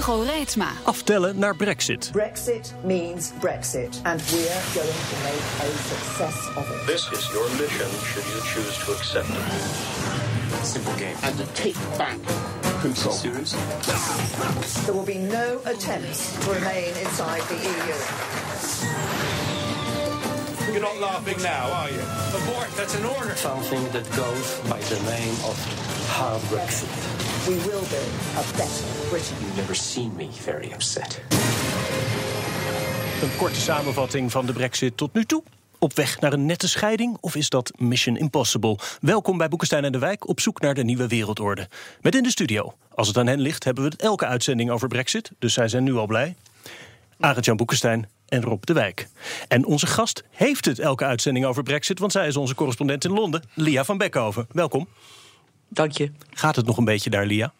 Hugo Reitsma. Aftellen naar Brexit. Brexit means Brexit, and we're going to make a success of it. This is your mission should you choose to accept it. Simple game. And to take back control. Serious? There will be no attempts to remain inside the EU. You're not laughing now, are you? Abort, that's an order. Something that goes by the name of hard Brexit. We will be a better Britain. You've never seen me very upset. Een korte samenvatting van de Brexit tot nu toe. Op weg naar een nette scheiding of is dat Mission Impossible? Welkom bij Boekenstein en de Wijk op zoek naar de nieuwe wereldorde. Met in de studio, als het aan hen ligt, hebben we het elke uitzending over Brexit. Dus zij zijn nu al blij. Arend-Jan Boekenstein en Rob de Wijk. En onze gast heeft het elke uitzending over Brexit, want zij is onze correspondent in Londen, Lia van Beckhoven. Welkom. Dank je. Gaat het nog een beetje daar, Lia?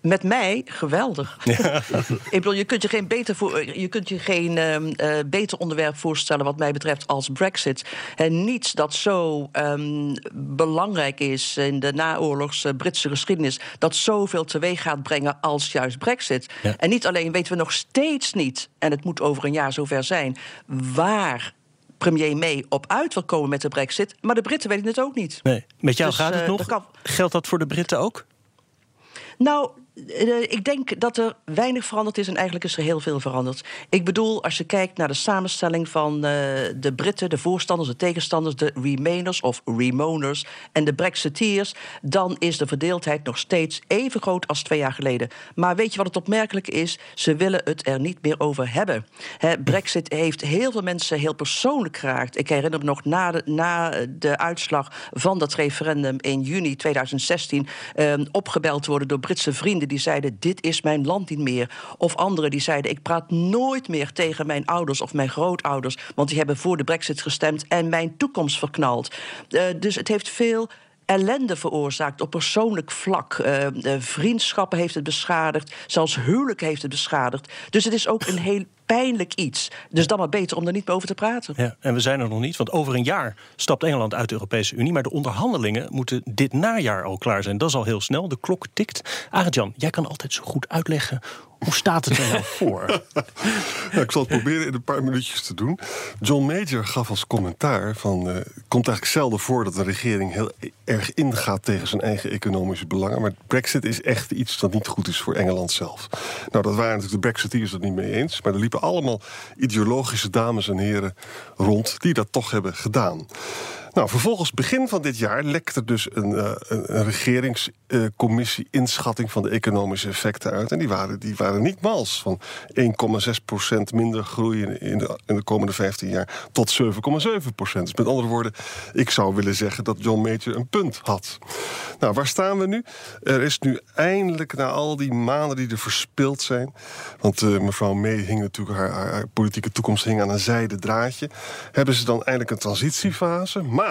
Met mij geweldig. Ik bedoel, je kunt je geen beter, voor, je kunt je geen ehm, eh, beter onderwerp voorstellen, wat mij betreft, als Brexit. En niets dat zo ehm, belangrijk is in de naoorlogse Britse geschiedenis, dat zoveel teweeg gaat brengen als juist Brexit. Ja. En niet alleen weten we nog steeds niet, en het moet over een jaar zover zijn, waar premier May op uit wil komen met de Brexit. Maar de Britten weten het ook niet. Nee. Met jou Dus, gaat het eh, nog? dat kan- Geldt dat voor de Britten ook? Nou, ik denk dat er weinig veranderd is en eigenlijk is er heel veel veranderd. Ik bedoel, als je kijkt naar de samenstelling van eh, de Britten, de voorstanders, de tegenstanders, de Remainers of Remoners en de Brexiteers, dan is de verdeeldheid nog steeds even groot als twee jaar geleden. Maar weet je wat het opmerkelijke is? Ze willen het er niet meer over hebben. Brexit heeft heel veel mensen heel persoonlijk geraakt. Ik herinner me nog na de, na de uitslag van dat referendum in juni 2016 eh, opgebeld worden door Britse vrienden die zeiden: Dit is mijn land niet meer. Of anderen die zeiden: Ik praat nooit meer tegen mijn ouders of mijn grootouders, want die hebben voor de Brexit gestemd en mijn toekomst verknald. Eh, dus het heeft veel ellende veroorzaakt op persoonlijk vlak. Eh, vriendschappen heeft het beschadigd, zelfs huwelijk heeft het beschadigd. Dus het is ook een heel pijnlijk iets. Dus dan maar beter om er niet meer over te praten. Ja, en we zijn er nog niet, want over een jaar stapt Engeland uit de Europese Unie. Maar de onderhandelingen moeten dit najaar al klaar zijn. Dat is al heel snel, de klok tikt. Arend-Jan, jij kan altijd zo goed uitleggen. Hoe staat het er nou voor? Nou, ik zal het proberen in een paar minuutjes te doen. John Major gaf als commentaar van... eh, het komt eigenlijk zelden voor dat een regering heel erg ingaat... tegen zijn eigen economische belangen. Maar Brexit is echt iets dat niet goed is voor Engeland zelf. Nou, dat waren natuurlijk de Brexiteers het niet mee eens. Maar er liepen allemaal ideologische dames en heren rond... die dat toch hebben gedaan. Nou, vervolgens begin van dit jaar lekte dus een, eh, een, een regeringscommissie inschatting van de economische effecten uit. En die waren, die waren niet mals. Van 1,6% minder groei in, de, in de komende 15 jaar tot 7,7%. Dus met andere woorden, ik zou willen zeggen dat John Major een punt had. Nou, waar staan we nu? Er is nu eindelijk, na al die maanden die er verspild zijn. Want eh, mevrouw May hing natuurlijk, haar, haar, politieke toekomst hing aan een zijden draadje. Hebben ze dan eindelijk een transitiefase. Maar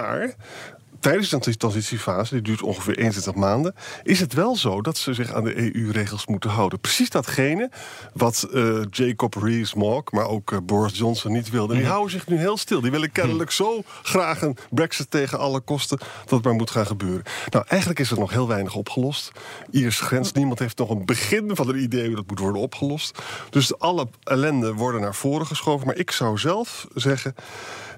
tijdens de transitiefase, die duurt ongeveer 21 maanden, is het wel zo dat ze zich aan de EU-regels moeten houden. Precies datgene wat eh, Jacob Rees-Mogg, maar ook eh, Boris Johnson niet wilden. Die houden zich nu heel stil. Die willen kennelijk zo graag een Brexit tegen alle kosten dat het maar moet gaan gebeuren. Nou, eigenlijk is er nog heel weinig opgelost. Ierse grens, niemand heeft nog een begin van een idee hoe dat moet worden opgelost. Dus alle ellende worden naar voren geschoven. Maar ik zou zelf zeggen.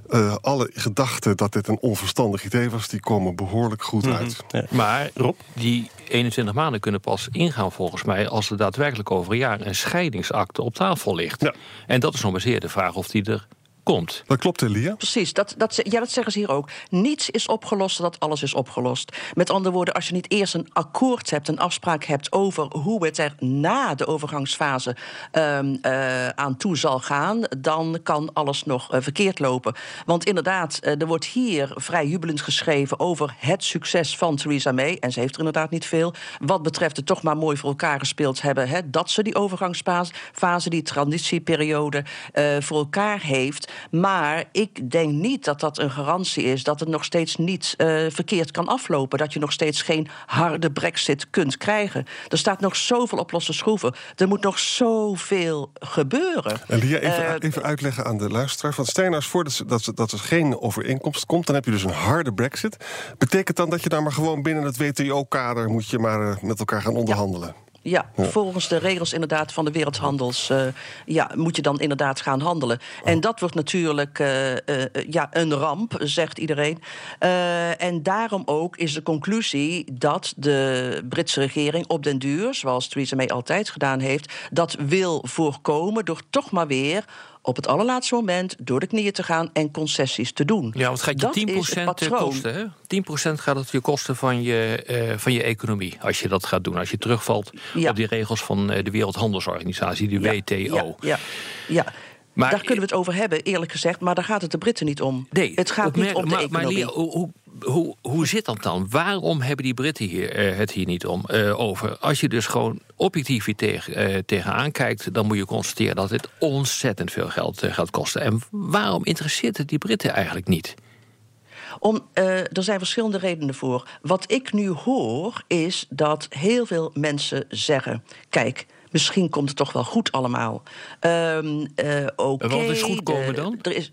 Eh, alle gedachten dat dit een onverstandig idee was, die komen behoorlijk goed uit. Maar Rob, die 21 maanden kunnen pas ingaan volgens mij... als er daadwerkelijk over een jaar een scheidingsakte op tafel ligt. Ja. En dat is nog maar zeer de vraag of die er komt. Dat klopt, Elia. Precies, dat, dat, ja, dat zeggen ze hier ook. Niets is opgelost dat alles is opgelost. Met andere woorden, als je niet eerst een akkoord hebt, een afspraak hebt over hoe het er na de overgangsfase um, uh, aan toe zal gaan, dan kan alles nog uh, verkeerd lopen. Want inderdaad, uh, er wordt hier vrij jubelend geschreven over het succes van Theresa May. En ze heeft er inderdaad niet veel. Wat betreft het toch maar mooi voor elkaar gespeeld hebben, hè, dat ze die overgangsfase, die transitieperiode, voor elkaar heeft. Maar ik denk niet dat dat een garantie is dat het nog steeds niet uh, verkeerd kan aflopen. Dat je nog steeds geen harde brexit kunt krijgen. Er staat nog zoveel op losse schroeven. Er moet nog zoveel gebeuren. En Lia, even, uh, even uitleggen aan de luisteraar. Van stel nou eens voor dat, dat, er geen overeenkomst komt. Dan heb je dus een harde brexit. Betekent dan dat je dan maar gewoon binnen het WTO-kader... moet je maar uh, met elkaar gaan onderhandelen? Ja. Ja, ja, volgens de regels inderdaad van de wereldhandels uh, ja, moet je dan inderdaad gaan handelen. Oh. En dat wordt natuurlijk uh, uh, ja, een ramp, zegt iedereen. en daarom ook is de conclusie dat de Britse regering op den duur, zoals Theresa May altijd gedaan heeft, dat wil voorkomen door toch maar weer op het allerlaatste moment door de knieën te gaan en concessies te doen. Ja, want het gaat je 10% kosten. Hè? 10% gaat het je kosten van je, uh, van je economie als je dat gaat doen. Als je terugvalt ja. op die regels van de Wereldhandelsorganisatie, de WTO. Ja, ja, ja. Maar, daar kunnen we het over hebben, eerlijk gezegd. Maar daar gaat het de Britten niet om. Nee, het gaat niet om de maar, economie. Maar hoe, hoe, hoe zit dat dan? Waarom hebben die Britten hier, uh, het hier niet om, uh, over? Als je dus gewoon objectief hier tegen, uh, tegenaan kijkt... dan moet je constateren dat dit ontzettend veel geld gaat kosten. En waarom interesseert het die Britten eigenlijk niet? Om, uh, er zijn verschillende redenen voor. Wat ik nu hoor is dat heel veel mensen zeggen... kijk, misschien komt het toch wel goed allemaal. Um, uh, Oké. Okay, Wat is goed komen dan? Er is,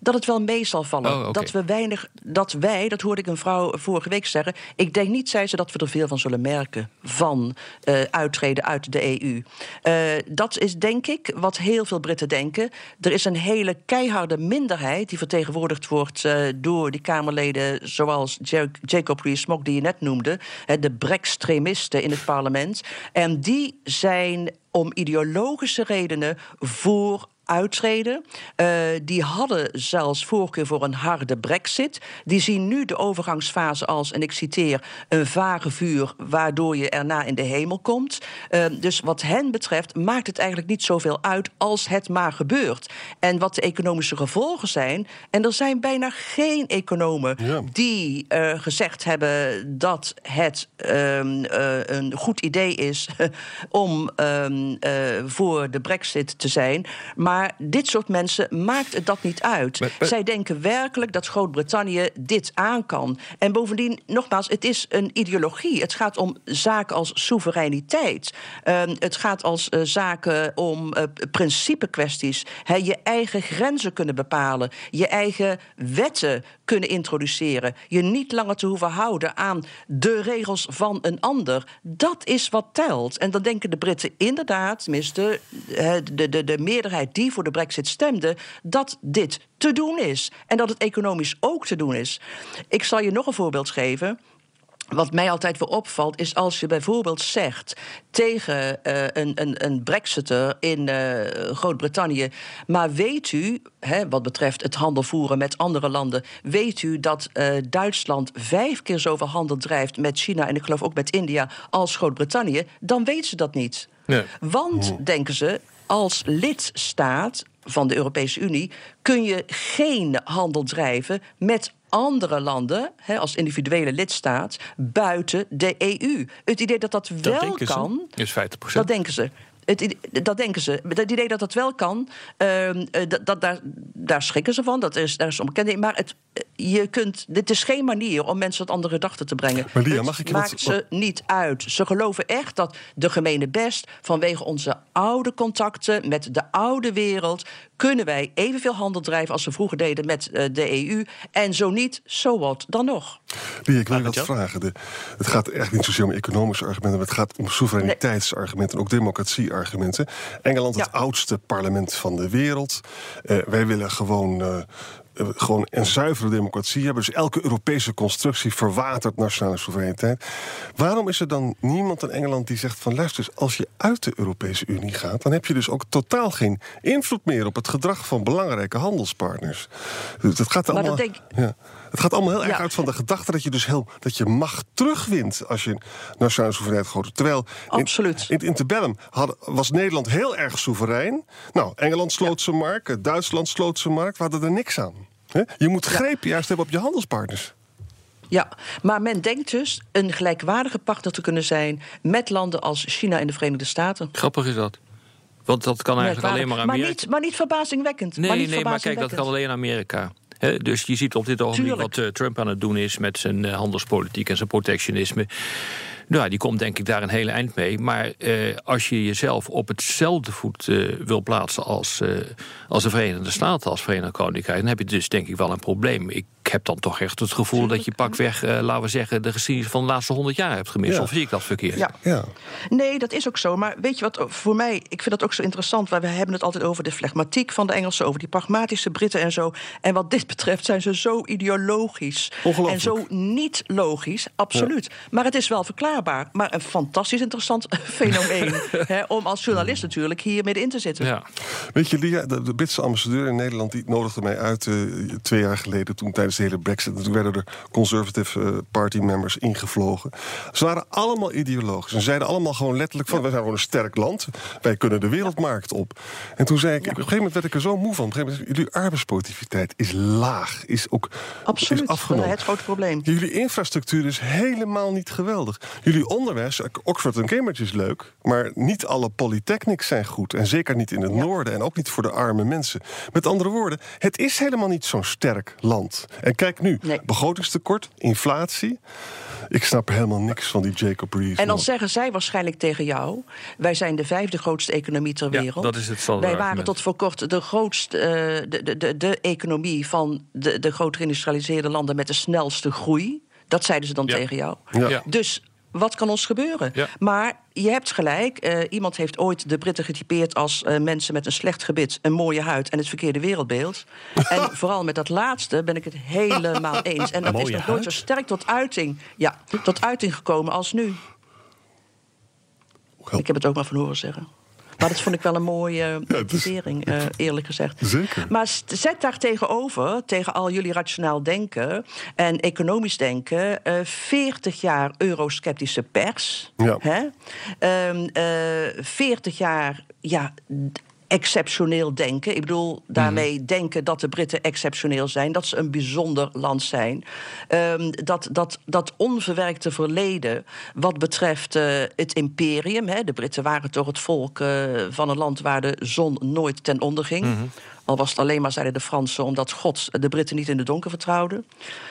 dat het wel mee zal vallen. Oh, okay. Dat we weinig, dat wij, dat hoorde ik een vrouw vorige week zeggen. Ik denk niet, zei ze, dat we er veel van zullen merken van uh, uittreden uit de EU. Uh, dat is denk ik wat heel veel Britten denken. Er is een hele keiharde minderheid die vertegenwoordigd wordt uh, door die Kamerleden zoals Jacob Rees-Mogg, die je net noemde, de brextremisten in het parlement. En die zijn om ideologische redenen voor uittreden. Uh, die hadden zelfs voorkeur voor een harde brexit. Die zien nu de overgangsfase als, en ik citeer, een vage vuur waardoor je erna in de hemel komt. Uh, dus wat hen betreft maakt het eigenlijk niet zoveel uit als het maar gebeurt. En wat de economische gevolgen zijn, en er zijn bijna geen economen ja. die uh, gezegd hebben dat het een goed idee is om voor de brexit te zijn. Maar maar dit soort mensen maakt het dat niet uit. Maar, maar... Zij denken werkelijk dat Groot-Brittannië dit aan kan. En bovendien, nogmaals, het is een ideologie. Het gaat om zaken als soevereiniteit. Uh, het gaat als uh, zaken om uh, principekwesties. He, je eigen grenzen kunnen bepalen. Je eigen wetten kunnen introduceren. Je niet langer te hoeven houden aan de regels van een ander. Dat is wat telt. En dan denken de Britten inderdaad, tenminste de, de, de meerderheid die voor de brexit stemde, dat dit te doen is. En dat het economisch ook te doen is. Ik zal je nog een voorbeeld geven. Wat mij altijd weer opvalt, is als je bijvoorbeeld zegt tegen uh, een, een, een Brexiter in uh, Groot-Brittannië. Maar weet u, hè, wat betreft het handel voeren met andere landen, weet u dat uh, Duitsland vijf keer zoveel handel drijft met China en ik geloof ook met India als Groot-Brittannië? Dan weten ze dat niet. Nee. Want, denken ze, als lidstaat van de Europese Unie kun je geen handel drijven met andere landen, als individuele lidstaat, buiten de EU. Het idee dat dat, dat wel kan. Is 50%. Dat denken ze. Het, dat denken ze. Het idee dat dat wel kan, uh, dat, dat, daar, daar schrikken ze van. Dat is, daar is onbekend. Maar het, je kunt, dit is geen manier om mensen tot andere gedachten te brengen. Maar Lia, mag ik maakt wat... ze niet uit. Ze geloven echt dat de gemene best, vanwege onze oude contacten met de oude wereld, kunnen wij evenveel handel drijven als we vroeger deden met uh, de EU. En zo niet, zo so wat dan nog. Lia, ik wil je wat vragen. De, het gaat echt niet zozeer om economische argumenten, maar het gaat om soevereiniteitsargumenten en ook democratie argumenten. Engeland, ja. het oudste parlement van de wereld. Uh, wij willen gewoon eh, gewoon een zuivere democratie hebben. Dus elke Europese constructie verwatert nationale soevereiniteit. Waarom is er dan niemand in Engeland die zegt van luister eens, als je uit de Europese Unie gaat, dan heb je dus ook totaal geen invloed meer op het gedrag van belangrijke handelspartners. Dus dat gaat Maar allemaal. dat denk- ja. Het gaat allemaal heel erg Ja. uit van de gedachte dat je dus heel dat je macht terugwint als je nationale soevereiniteit groot. Terwijl in- Absoluut. in het interbellum had, was Nederland heel erg soeverein. Nou, Engeland sloot zijn markt, eh, Duitsland sloot zijn markt. We hadden er niks aan. Je moet greep juist hebben op je handelspartners. Ja, maar men denkt dus een gelijkwaardige partner te kunnen zijn met landen als China en de Verenigde Staten. Grappig is dat. Want dat kan eigenlijk alleen maar maar, Amerika. niet, maar niet verbazingwekkend. Nee, maar niet nee, maar kijk, dat kan alleen Amerika. Hè, dus je ziet op dit ogenblik Tuurlijk. wat eh, Trump aan het doen is met zijn eh, handelspolitiek en zijn protectionisme. Nou, die komt denk ik daar een hele eind mee. Maar eh, als je jezelf op hetzelfde voet eh, wil plaatsen als, eh, als de Verenigde Staten, als Verenigd Koninkrijk, dan heb je dus denk ik wel een probleem. Ik heb dan toch echt het gevoel dat je pakweg, eh, laten we zeggen, de geschiedenis van de laatste honderd jaar hebt gemist. Ja. Of zie ik dat verkeerd? Ja. Ja. Nee, dat is ook zo. Maar weet je wat, voor mij, ik vind dat ook zo interessant. Want we hebben het altijd over de flegmatiek van de Engelsen, over die pragmatische Britten en zo. En wat dit betreft zijn ze zo ideologisch. Ongelooflijk. En zo niet logisch, absoluut. Maar het is wel Maar een fantastisch interessant fenomeen. hè, om als journalist natuurlijk hier middenin te zitten. Ja. Weet je, Lia, de, de Britse ambassadeur in Nederland die nodigde mij uit eh, twee jaar geleden, toen tijdens de hele Brexit. En toen werden er Conservative eh, Party members ingevlogen. Ze waren allemaal ideologisch. En zeiden allemaal gewoon letterlijk van: wij zijn gewoon een sterk land. Wij kunnen de wereldmarkt op. En toen zei ik, op een gegeven moment werd ik er zo moe van. Op een gegeven moment, jullie arbeidsproductiviteit is laag, is ook Absoluut, is afgenomen. het grote probleem. Jullie infrastructuur is helemaal niet geweldig. Jullie onderwijs, Oxford en Cambridge is leuk, maar niet alle polytechnics zijn goed. En zeker niet in het noorden en ook niet voor de arme mensen. Met andere woorden, het is helemaal niet zo'n sterk land. En kijk nu, Nee. begrotingstekort, inflatie. Ik snap helemaal niks van die Jacob Rees. En dan man. zeggen zij waarschijnlijk tegen jou: wij zijn de vijfde grootste economie ter Ja, wereld. dat is het standaard Wij waren argument. tot voor kort de grootste, eh, de, de, de, de economie van de, de groot geïndustrialiseerde landen met de snelste groei. Dat zeiden ze dan Ja. tegen jou. Ja. Ja. Dus wat kan ons gebeuren? Ja. Maar je hebt gelijk. eh, iemand heeft ooit de Britten getypeerd als eh, mensen met een slecht gebit, een mooie huid en het verkeerde wereldbeeld. en vooral met dat laatste ben ik het helemaal eens. En dat is nog nooit zo sterk tot uiting, ja, tot uiting gekomen als nu. Ik heb het ook maar van horen zeggen. Maar dat vond ik wel een mooie uh, typering, eh, eerlijk gezegd. Zeker. Maar zet daar tegenover, tegen al jullie rationaal denken en economisch denken, eh 40 jaar eurosceptische pers. Ja. Hè? Ehm, eh, 40 jaar ja, exceptioneel denken. Ik bedoel, daarmee denken dat de Britten exceptioneel zijn, dat ze een bijzonder land zijn. Ehm, dat, dat, dat onverwerkte verleden wat betreft eh, het imperium. Hè, de Britten waren toch het volk eh, van een land waar de zon nooit ten onder ging. Al was het alleen maar, zeiden de Fransen, omdat God de Britten niet in de donker vertrouwde.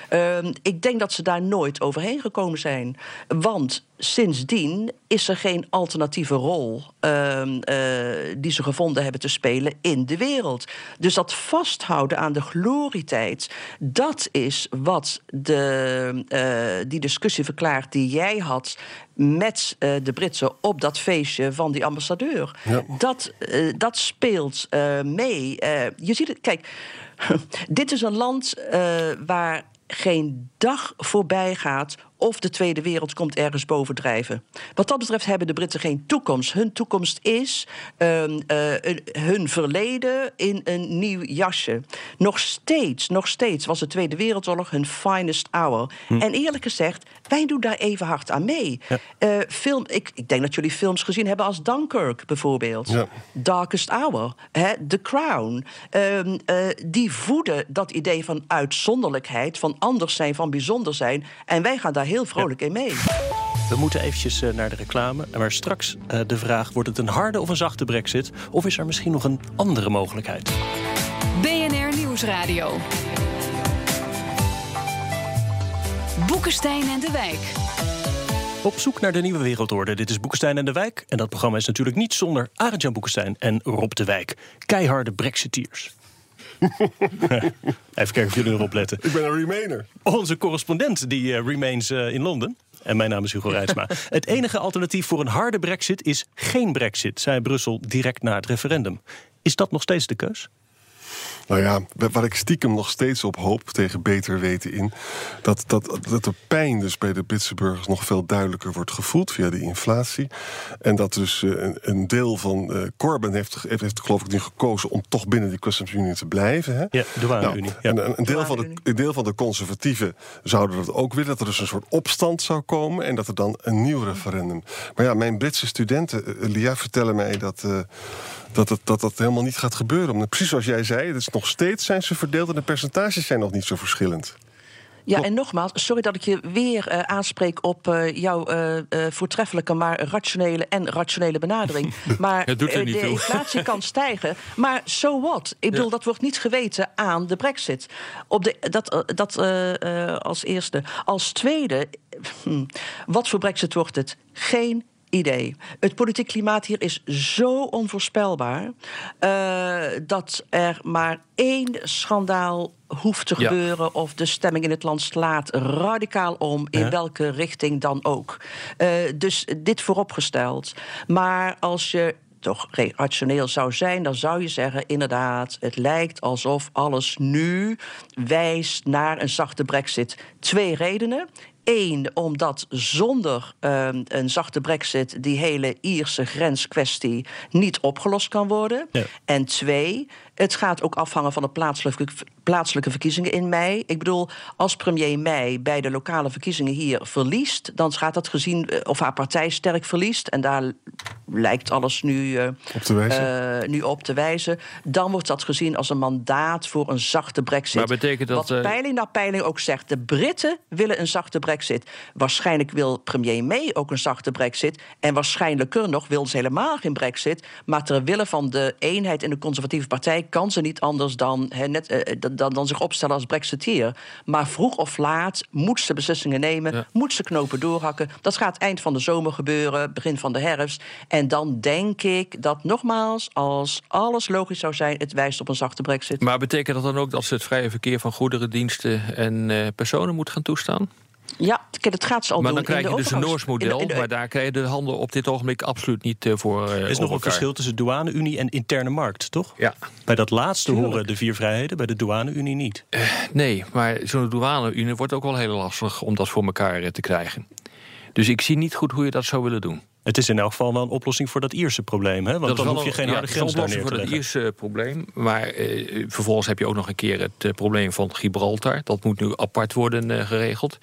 Ehm, ik denk dat ze daar nooit overheen gekomen zijn. Want sindsdien is er geen alternatieve rol ehm, eh, die ze gevonden hebben te spelen in de wereld. Dus dat vasthouden aan de glorietijd, dat is wat de, eh, die discussie verklaart die jij had met eh, de Britsen op dat feestje van die ambassadeur. Ja. Dat, dat speelt mee. Je ziet het, kijk, dit is een land waar geen dag voorbij gaat of de Tweede Wereld komt ergens bovendrijven. Wat dat betreft hebben de Britten geen toekomst. Hun toekomst is ehm, eh, hun verleden in een nieuw jasje. Nog steeds, nog steeds was de Tweede Wereldoorlog hun finest hour. En eerlijk gezegd, wij doen daar even hard aan mee. Eh, film, ik, ik denk dat jullie films gezien hebben als Dunkirk bijvoorbeeld. Ja. Darkest Hour, hè, The Crown. Ehm, eh, die voeden dat idee van uitzonderlijkheid, van anders zijn, van bijzonder zijn. En wij gaan daar heel vrolijk in mee. We moeten eventjes eh, naar de reclame. Maar straks eh, de vraag: wordt het een harde of een zachte brexit? Of is er misschien nog een andere mogelijkheid? BNR Nieuwsradio. Boekenstein en de Wijk. Op zoek naar de nieuwe wereldorde. Dit is Boekenstein en de Wijk. En dat programma is natuurlijk niet zonder Arend-Jan Boekenstein en Rob de Wijk. Keiharde brexiteers. Even kijken of jullie erop letten. Ik ben een remainer. Onze correspondent die eh, remains eh, in Londen. En mijn naam is Hugo Reitsma. Het enige alternatief voor een harde brexit is geen brexit, zei Brussel direct na het referendum. Is dat nog steeds de keus? Nou ja, wa- waar ik stiekem nog steeds op hoop, tegen beter weten in... dat, dat, dat de pijn dus bij de Britse burgers nog veel duidelijker wordt gevoeld... via die inflatie. En dat dus eh, een, een deel van... eh Corbyn heeft, heeft, heeft geloof ik nu gekozen om toch binnen die customs union te blijven. Hè? Ja, douane-unie, ja. En een, deel van de, een deel van de conservatieven zouden dat ook willen... dat er dus een soort opstand zou komen... en dat er dan een nieuw referendum... Maar ja, mijn Britse studenten, eh, Lia, vertellen mij dat... eh, dat, het, dat dat helemaal niet gaat gebeuren. Precies zoals jij zei, het is nog steeds zijn ze verdeeld... en de percentages zijn nog niet zo verschillend. Ja, en nogmaals, sorry dat ik je weer eh, aanspreek op eh, jouw eh, eh, voortreffelijke, maar rationele en rationele benadering. Maar Het doet niet de inflatie kan stijgen. Maar so what? Ik bedoel, dat wordt niet geweten aan de brexit. Op de, dat dat eh, eh, als eerste. Als tweede, hm, wat voor brexit wordt het? Geen idee. Het politiek klimaat hier is zo onvoorspelbaar eh, dat er maar één schandaal hoeft te Ja. gebeuren of de stemming in het land slaat radicaal om in Ja. welke richting dan ook. Eh, dus dit vooropgesteld. Maar als je toch rationeel zou zijn, dan zou je zeggen: inderdaad, het lijkt alsof alles nu wijst naar een zachte brexit. Twee redenen. Eén, omdat zonder ehm, een zachte brexit die hele Ierse grenskwestie niet opgelost kan worden. Ja. En twee, het gaat ook afhangen van de plaatselijke, plaatselijke verkiezingen in mei. Ik bedoel, als premier Mei bij de lokale verkiezingen hier verliest, dan gaat dat gezien eh, of haar partij sterk verliest. En daar lijkt alles nu, eh, Op te wijzen. eh, nu op te wijzen. Dan wordt dat gezien als een mandaat voor een zachte brexit. Maar betekent dat, Wat peiling na peiling ook zegt. De Britten willen een zachte brexit. Waarschijnlijk wil premier May ook een zachte brexit. En waarschijnlijker nog wil ze helemaal geen brexit. Maar ter wille van de eenheid in de conservatieve partij... kan ze niet anders dan, net, eh, dan, dan, dan zich opstellen als brexiteer. Maar vroeg of laat moet ze beslissingen nemen. Ja. Moet ze knopen doorhakken. Dat gaat eind van de zomer gebeuren, begin van de herfst. En dan denk ik dat nogmaals, als alles logisch zou zijn... het wijst op een zachte brexit. Maar betekent dat dan ook dat ze het vrije verkeer van goederen, diensten en eh, personen moet gaan toestaan? Ja, kijk, dat gaat ze al maar doen. dan krijg je dus een Noors in de- model, in de- maar daar krijg je de handen op dit ogenblik absoluut niet eh, voor. eh, Er is nog een verschil tussen douane-unie en interne markt, toch? Ja. Bij dat laatste Tuurlijk. horen de vier vrijheden, bij de douane-unie niet. Nee, maar zo'n douane-unie wordt ook wel heel lastig om dat voor elkaar eh, te krijgen. Dus ik zie niet goed hoe je dat zou willen doen. Het is in elk geval wel een oplossing voor dat Ierse probleem. Hè? Want dat dan hoef je geen een- harde ja, grens te oplossing voor leggen. het Ierse probleem. Maar eh, vervolgens heb je ook nog een keer het eh, probleem van Gibraltar. Dat moet nu apart worden eh, geregeld.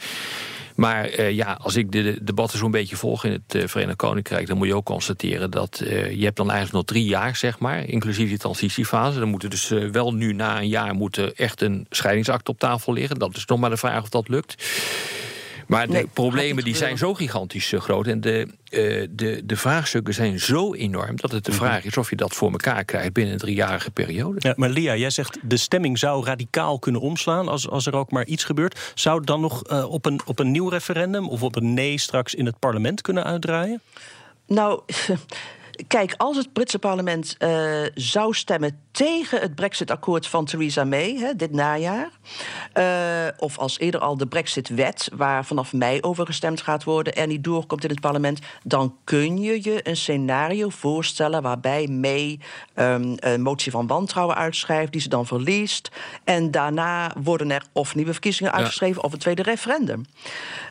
Maar ja, als ik de, de debatten zo'n beetje volg in het Verenigd Koninkrijk... dan moet je ook constateren dat je hebt dan eigenlijk nog drie jaar, zeg maar... inclusief die transitiefase. Dan moet er dus wel nu na een jaar moet er echt een scheidingsakte op tafel liggen. Dat is nog maar de vraag of dat lukt. Maar de Nee, problemen die zijn zo gigantisch eh, groot. En de, eh, de, de vraagstukken zijn zo enorm dat het de vraag is of je dat voor elkaar krijgt binnen een driejarige periode. Ja, maar Lia, jij zegt de stemming zou radicaal kunnen omslaan als, als er ook maar iets gebeurt. Zou het dan nog eh, op, een, op een nieuw referendum of op een nee straks in het parlement kunnen uitdraaien? Nou, kijk, als het Britse parlement eh, zou stemmen tegen het Brexit-akkoord van Theresa May hè, dit najaar, eh, of als eerder al de Brexit-wet, waar vanaf mei over gestemd gaat worden, er niet doorkomt in het parlement, dan kun je je een scenario voorstellen waarbij May ehm, een motie van wantrouwen uitschrijft, die ze dan verliest, en daarna worden er of nieuwe verkiezingen uitgeschreven of een tweede referendum.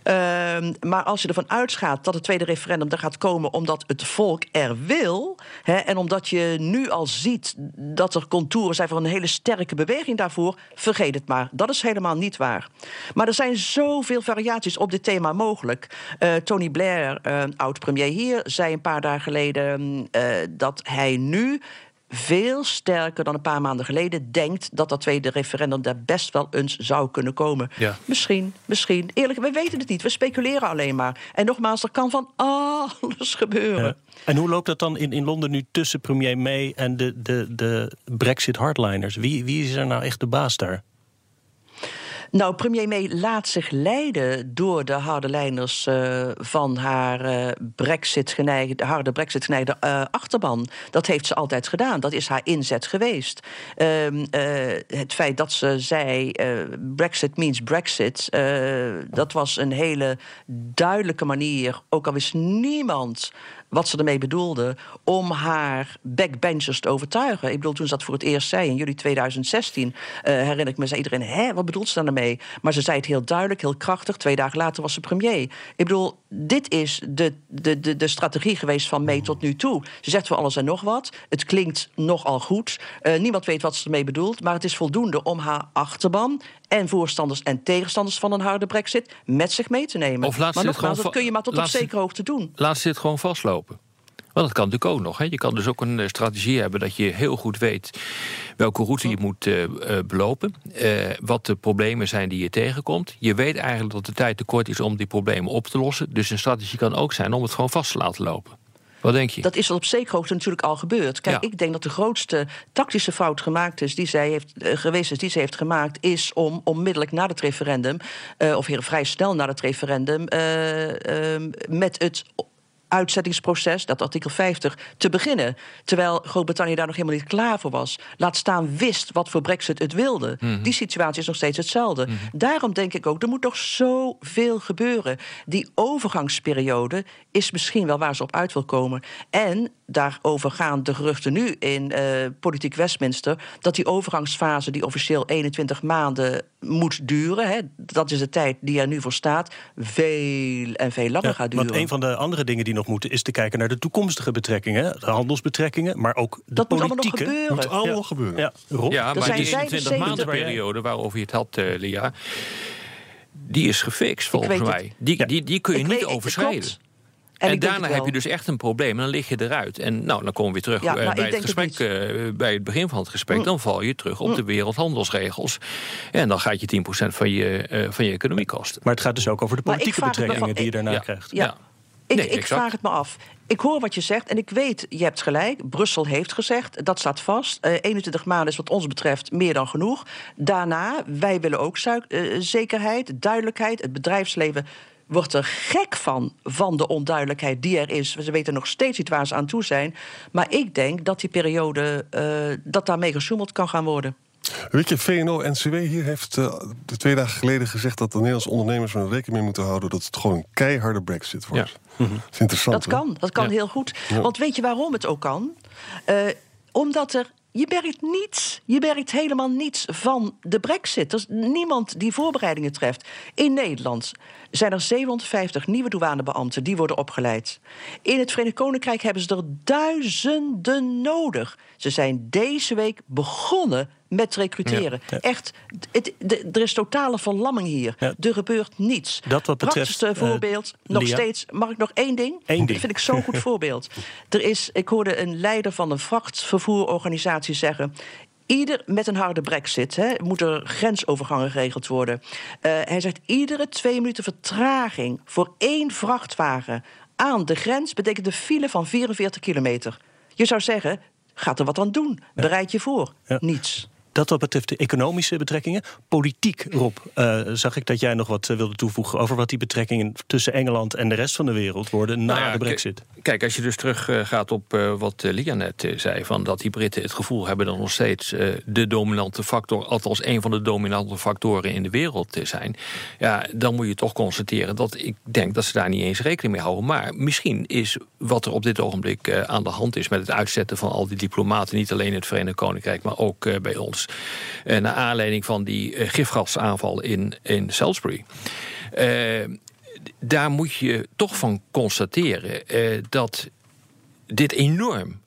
Ehm, maar als je ervan uitgaat dat het tweede referendum er gaat komen omdat het volk er wil. Hè, en omdat je nu al ziet dat er contouren zijn voor een hele sterke beweging daarvoor. Vergeet het maar. Dat is helemaal niet waar. Maar er zijn zoveel variaties op dit thema mogelijk. Eh, Tony Blair, eh, oud-premier hier, zei een paar dagen geleden eh, dat hij nu veel sterker dan een paar maanden geleden denkt dat dat tweede referendum daar best wel eens zou kunnen komen. Ja. Misschien, misschien. Eerlijk, we weten het niet. We speculeren alleen maar. En nogmaals, er kan van alles gebeuren. Ja. En hoe loopt dat dan in, in Londen nu tussen premier May en de, de, de Brexit-hardliners? Wie, wie is er nou echt de baas daar? Nou, premier May laat zich leiden door de harde lijners eh, van haar eh, brexit-geneigde, harde brexit-geneigde eh, achterban. Dat heeft ze altijd gedaan. Dat is haar inzet geweest. Ehm, eh, het feit dat ze zei Brexit means Brexit, dat was een hele duidelijke manier. Ook al wist niemand wat ze ermee bedoelde om haar backbenchers te overtuigen. Ik bedoel, toen ze dat voor het eerst zei in juli 2016, eh, herinner ik me, zei iedereen: hè, wat bedoelt ze dan? Maar ze zei het heel duidelijk, heel krachtig. Twee dagen later was ze premier. Ik bedoel, dit is de, de, de, de strategie geweest van May tot nu toe. Ze zegt voor alles en nog wat. Het klinkt nogal goed. Eh, niemand weet wat ze ermee bedoelt, maar het is voldoende om haar achterban en voorstanders en tegenstanders van een harde brexit met zich mee te nemen. Of laat ze maar het nogmaals, gewoon dat kun je maar tot op zekere hoogte doen. Laat ze dit gewoon vastlopen. Want dat kan natuurlijk ook nog. Hè. Je kan dus ook een eh, strategie hebben dat je heel goed weet welke route je moet eh, belopen. wat de problemen zijn die je tegenkomt. Je weet eigenlijk dat de tijd te kort is om die problemen op te lossen. Dus een strategie kan ook zijn om het gewoon vast te laten lopen. Wat denk je? Dat is op zekere hoogte natuurlijk al gebeurd. Kijk, Ja. ik denk dat de grootste tactische fout gemaakt is, die zij heeft, geweest is, die ze heeft gemaakt, is om onmiddellijk na het referendum, of heel vrij snel na het referendum, eh, eh, met het uitzettingsproces, dat artikel 50, te beginnen. Terwijl Groot-Brittannië daar nog helemaal niet klaar voor was. Laat staan wist wat voor Brexit het wilde. Die situatie is nog steeds hetzelfde. Daarom denk ik ook, er moet nog zoveel gebeuren. Die overgangsperiode is misschien wel waar ze op uit wil komen. En daarover gaan de geruchten nu in eh, politiek Westminster... dat die overgangsfase, die officieel 21 maanden moet duren... Hè, dat is de tijd die er nu voor staat, veel en veel langer Ja, gaat duren. want een van de andere dingen die nog moeten is te kijken naar de toekomstige betrekkingen, hè, de handelsbetrekkingen, maar ook de Dat moet allemaal nog politieke. gebeuren. Moet allemaal Ja. gebeuren. Ja, maar zijn die 75 21 maanden periode waarover je het had, eh Lia... die is gefixt volgens weet het. mij. Die, Ja. die, die kun je Ik niet weet- overschrijden. En, daarna heb je dus echt een probleem. En dan lig je eruit. En nou, dan komen we weer terug Ja, eh, maar bij het gesprek, eh, bij het begin van het gesprek. Dan val je terug op de wereldhandelsregels. En dan gaat je 10% van je, eh, van je economie kosten. Maar het gaat dus ook over de politieke betrekkingen van- die je daarna Ja. krijgt. Ja. Ja. Ik, Nee, ik vraag het me af. Ik hoor wat je zegt en ik weet, je hebt gelijk. Brussel heeft gezegd, dat staat vast. Eh 21 maanden is wat ons betreft meer dan genoeg. Daarna, wij willen ook zekerheid, duidelijkheid. Het bedrijfsleven wordt er gek van, van de onduidelijkheid die er is. Ze weten nog steeds niet waar ze aan toe zijn. Maar ik denk dat die periode, eh, dat daarmee gesjoemeld kan gaan worden. Weet je, VNO-NCW hier heeft de twee dagen geleden gezegd... dat de Nederlandse ondernemers er rekening mee moeten houden... dat het gewoon een keiharde brexit wordt. Dat is interessant, Dat hè? kan, dat kan Ja. heel goed. Want weet je waarom het ook kan? Eh, omdat er. Je merkt niets. Je merkt helemaal niets van de brexit. Er is niemand die voorbereidingen treft. In Nederland zijn er 750 nieuwe douanebeambten die worden opgeleid. In het Verenigd Koninkrijk hebben ze er duizenden nodig. Ze zijn deze week begonnen met recruteren. Ja. Echt, het, de- er is totale verlamming hier. Ja. Er gebeurt niets. Dat wat betreft, Praktischste eh, voorbeeld, nog Lia? steeds. Mag ik nog één ding? Eén Dat ding. vind ik zo'n goed voorbeeld. Er is, ik hoorde een leider van een vrachtvervoerorganisatie zeggen. Ieder met een harde brexit hè, moet er grensovergangen geregeld worden. Eh, hij zegt iedere twee minuten vertraging voor één vrachtwagen aan de grens betekent een file van 44 kilometer. Je zou zeggen, gaat er wat aan doen. Bereid je voor. Ja. Niets. Dat wat betreft de economische betrekkingen. Politiek, Rob, eh, zag ik dat jij nog wat eh, wilde toevoegen... over wat die betrekkingen tussen Engeland en de rest van de wereld worden... na Nou ja, de brexit. Kijk, als je dus terug eh, op wat Lia net zei... Van dat die Britten het gevoel hebben dat nog steeds de dominante factor... althans een van de dominante factoren in de wereld te zijn... ja, dan moet je toch constateren dat ik denk dat ze daar niet eens rekening mee houden. Maar misschien is wat er op dit ogenblik aan de hand is... met het uitzetten van al die diplomaten... niet alleen in het Verenigd Koninkrijk, maar ook bij ons... eh, naar aanleiding van die eh, gifgasaanval in, in Salisbury... Eh, daar moet je toch van constateren dat dit enorm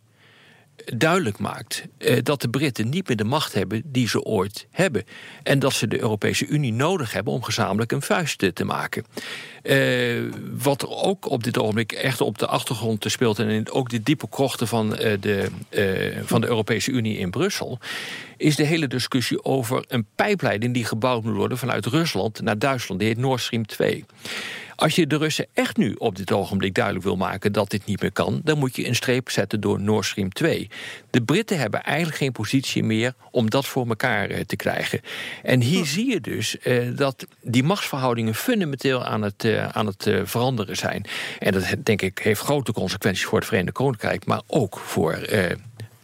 duidelijk maakt eh, dat de Britten niet meer de macht hebben die ze ooit hebben. En dat ze de Europese Unie nodig hebben om gezamenlijk een vuist te- maken. Eh, wat ook op dit ogenblik echt op de achtergrond speelt... en in ook de diepe krochten van, eh, de, van de Europese Unie in Brussel... is de hele discussie over een pijpleiding die gebouwd moet worden... vanuit Rusland naar Duitsland, die heet Nord Stream 2. Als je de Russen echt nu op dit ogenblik duidelijk wil maken dat dit niet meer kan, dan moet je een streep zetten door Nord Stream 2. De Britten hebben eigenlijk geen positie meer om dat voor elkaar eh, te krijgen. En hier zie je dus eh, dat die machtsverhoudingen fundamenteel aan het, eh, aan het veranderen zijn. En dat denk ik heeft grote consequenties voor het Verenigd Koninkrijk, maar ook voor.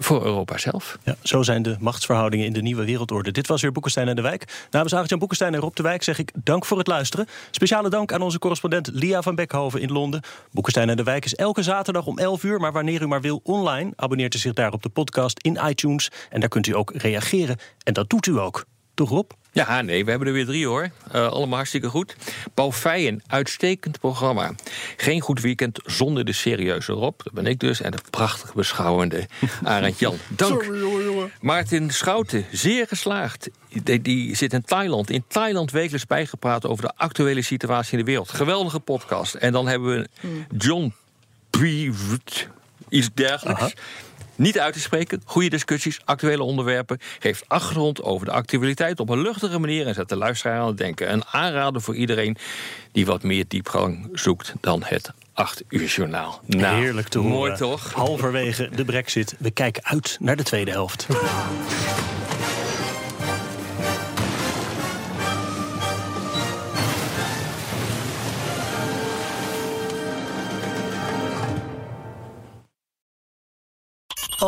Voor Europa zelf. Ja, zo zijn de machtsverhoudingen in de nieuwe wereldorde. Dit was weer Boekenstein en de Wijk. Namens Arjan Boekenstein en Rob de Wijk zeg ik dank voor het luisteren. Speciale dank aan onze correspondent Lia van Beckhoven in Londen. Boekenstein en de Wijk is elke zaterdag om 11 uur, maar wanneer u maar wil online. Abonneert u zich daar op de podcast in iTunes. En daar kunt u ook reageren. En dat doet u ook. Toch Rob? Ja, nee, we hebben er weer drie hoor. Uh, allemaal hartstikke goed. Paul Feijen, uitstekend programma. Geen goed weekend zonder de serieuze Rob, dat ben ik dus... en de prachtig beschouwende Arend Jan. Dank. Sorry, jongen, jongen. Maarten Schouten, zeer geslaagd. Die, die, zit in Thailand. In Thailand wekelijks bijgepraat over de actuele situatie in de wereld. Geweldige podcast. En dan hebben we John Privet, iets dergelijks... Aha. Niet uit te spreken, goede discussies, actuele onderwerpen. Geeft achtergrond over de actualiteit op een luchtige manier en zet de luisteraar aan het denken. Een aanrader voor iedereen die wat meer diepgang zoekt dan het 8 uur journaal. Nou, Heerlijk te horen. Mooi toch? Halverwege de brexit. We kijken uit naar de tweede helft.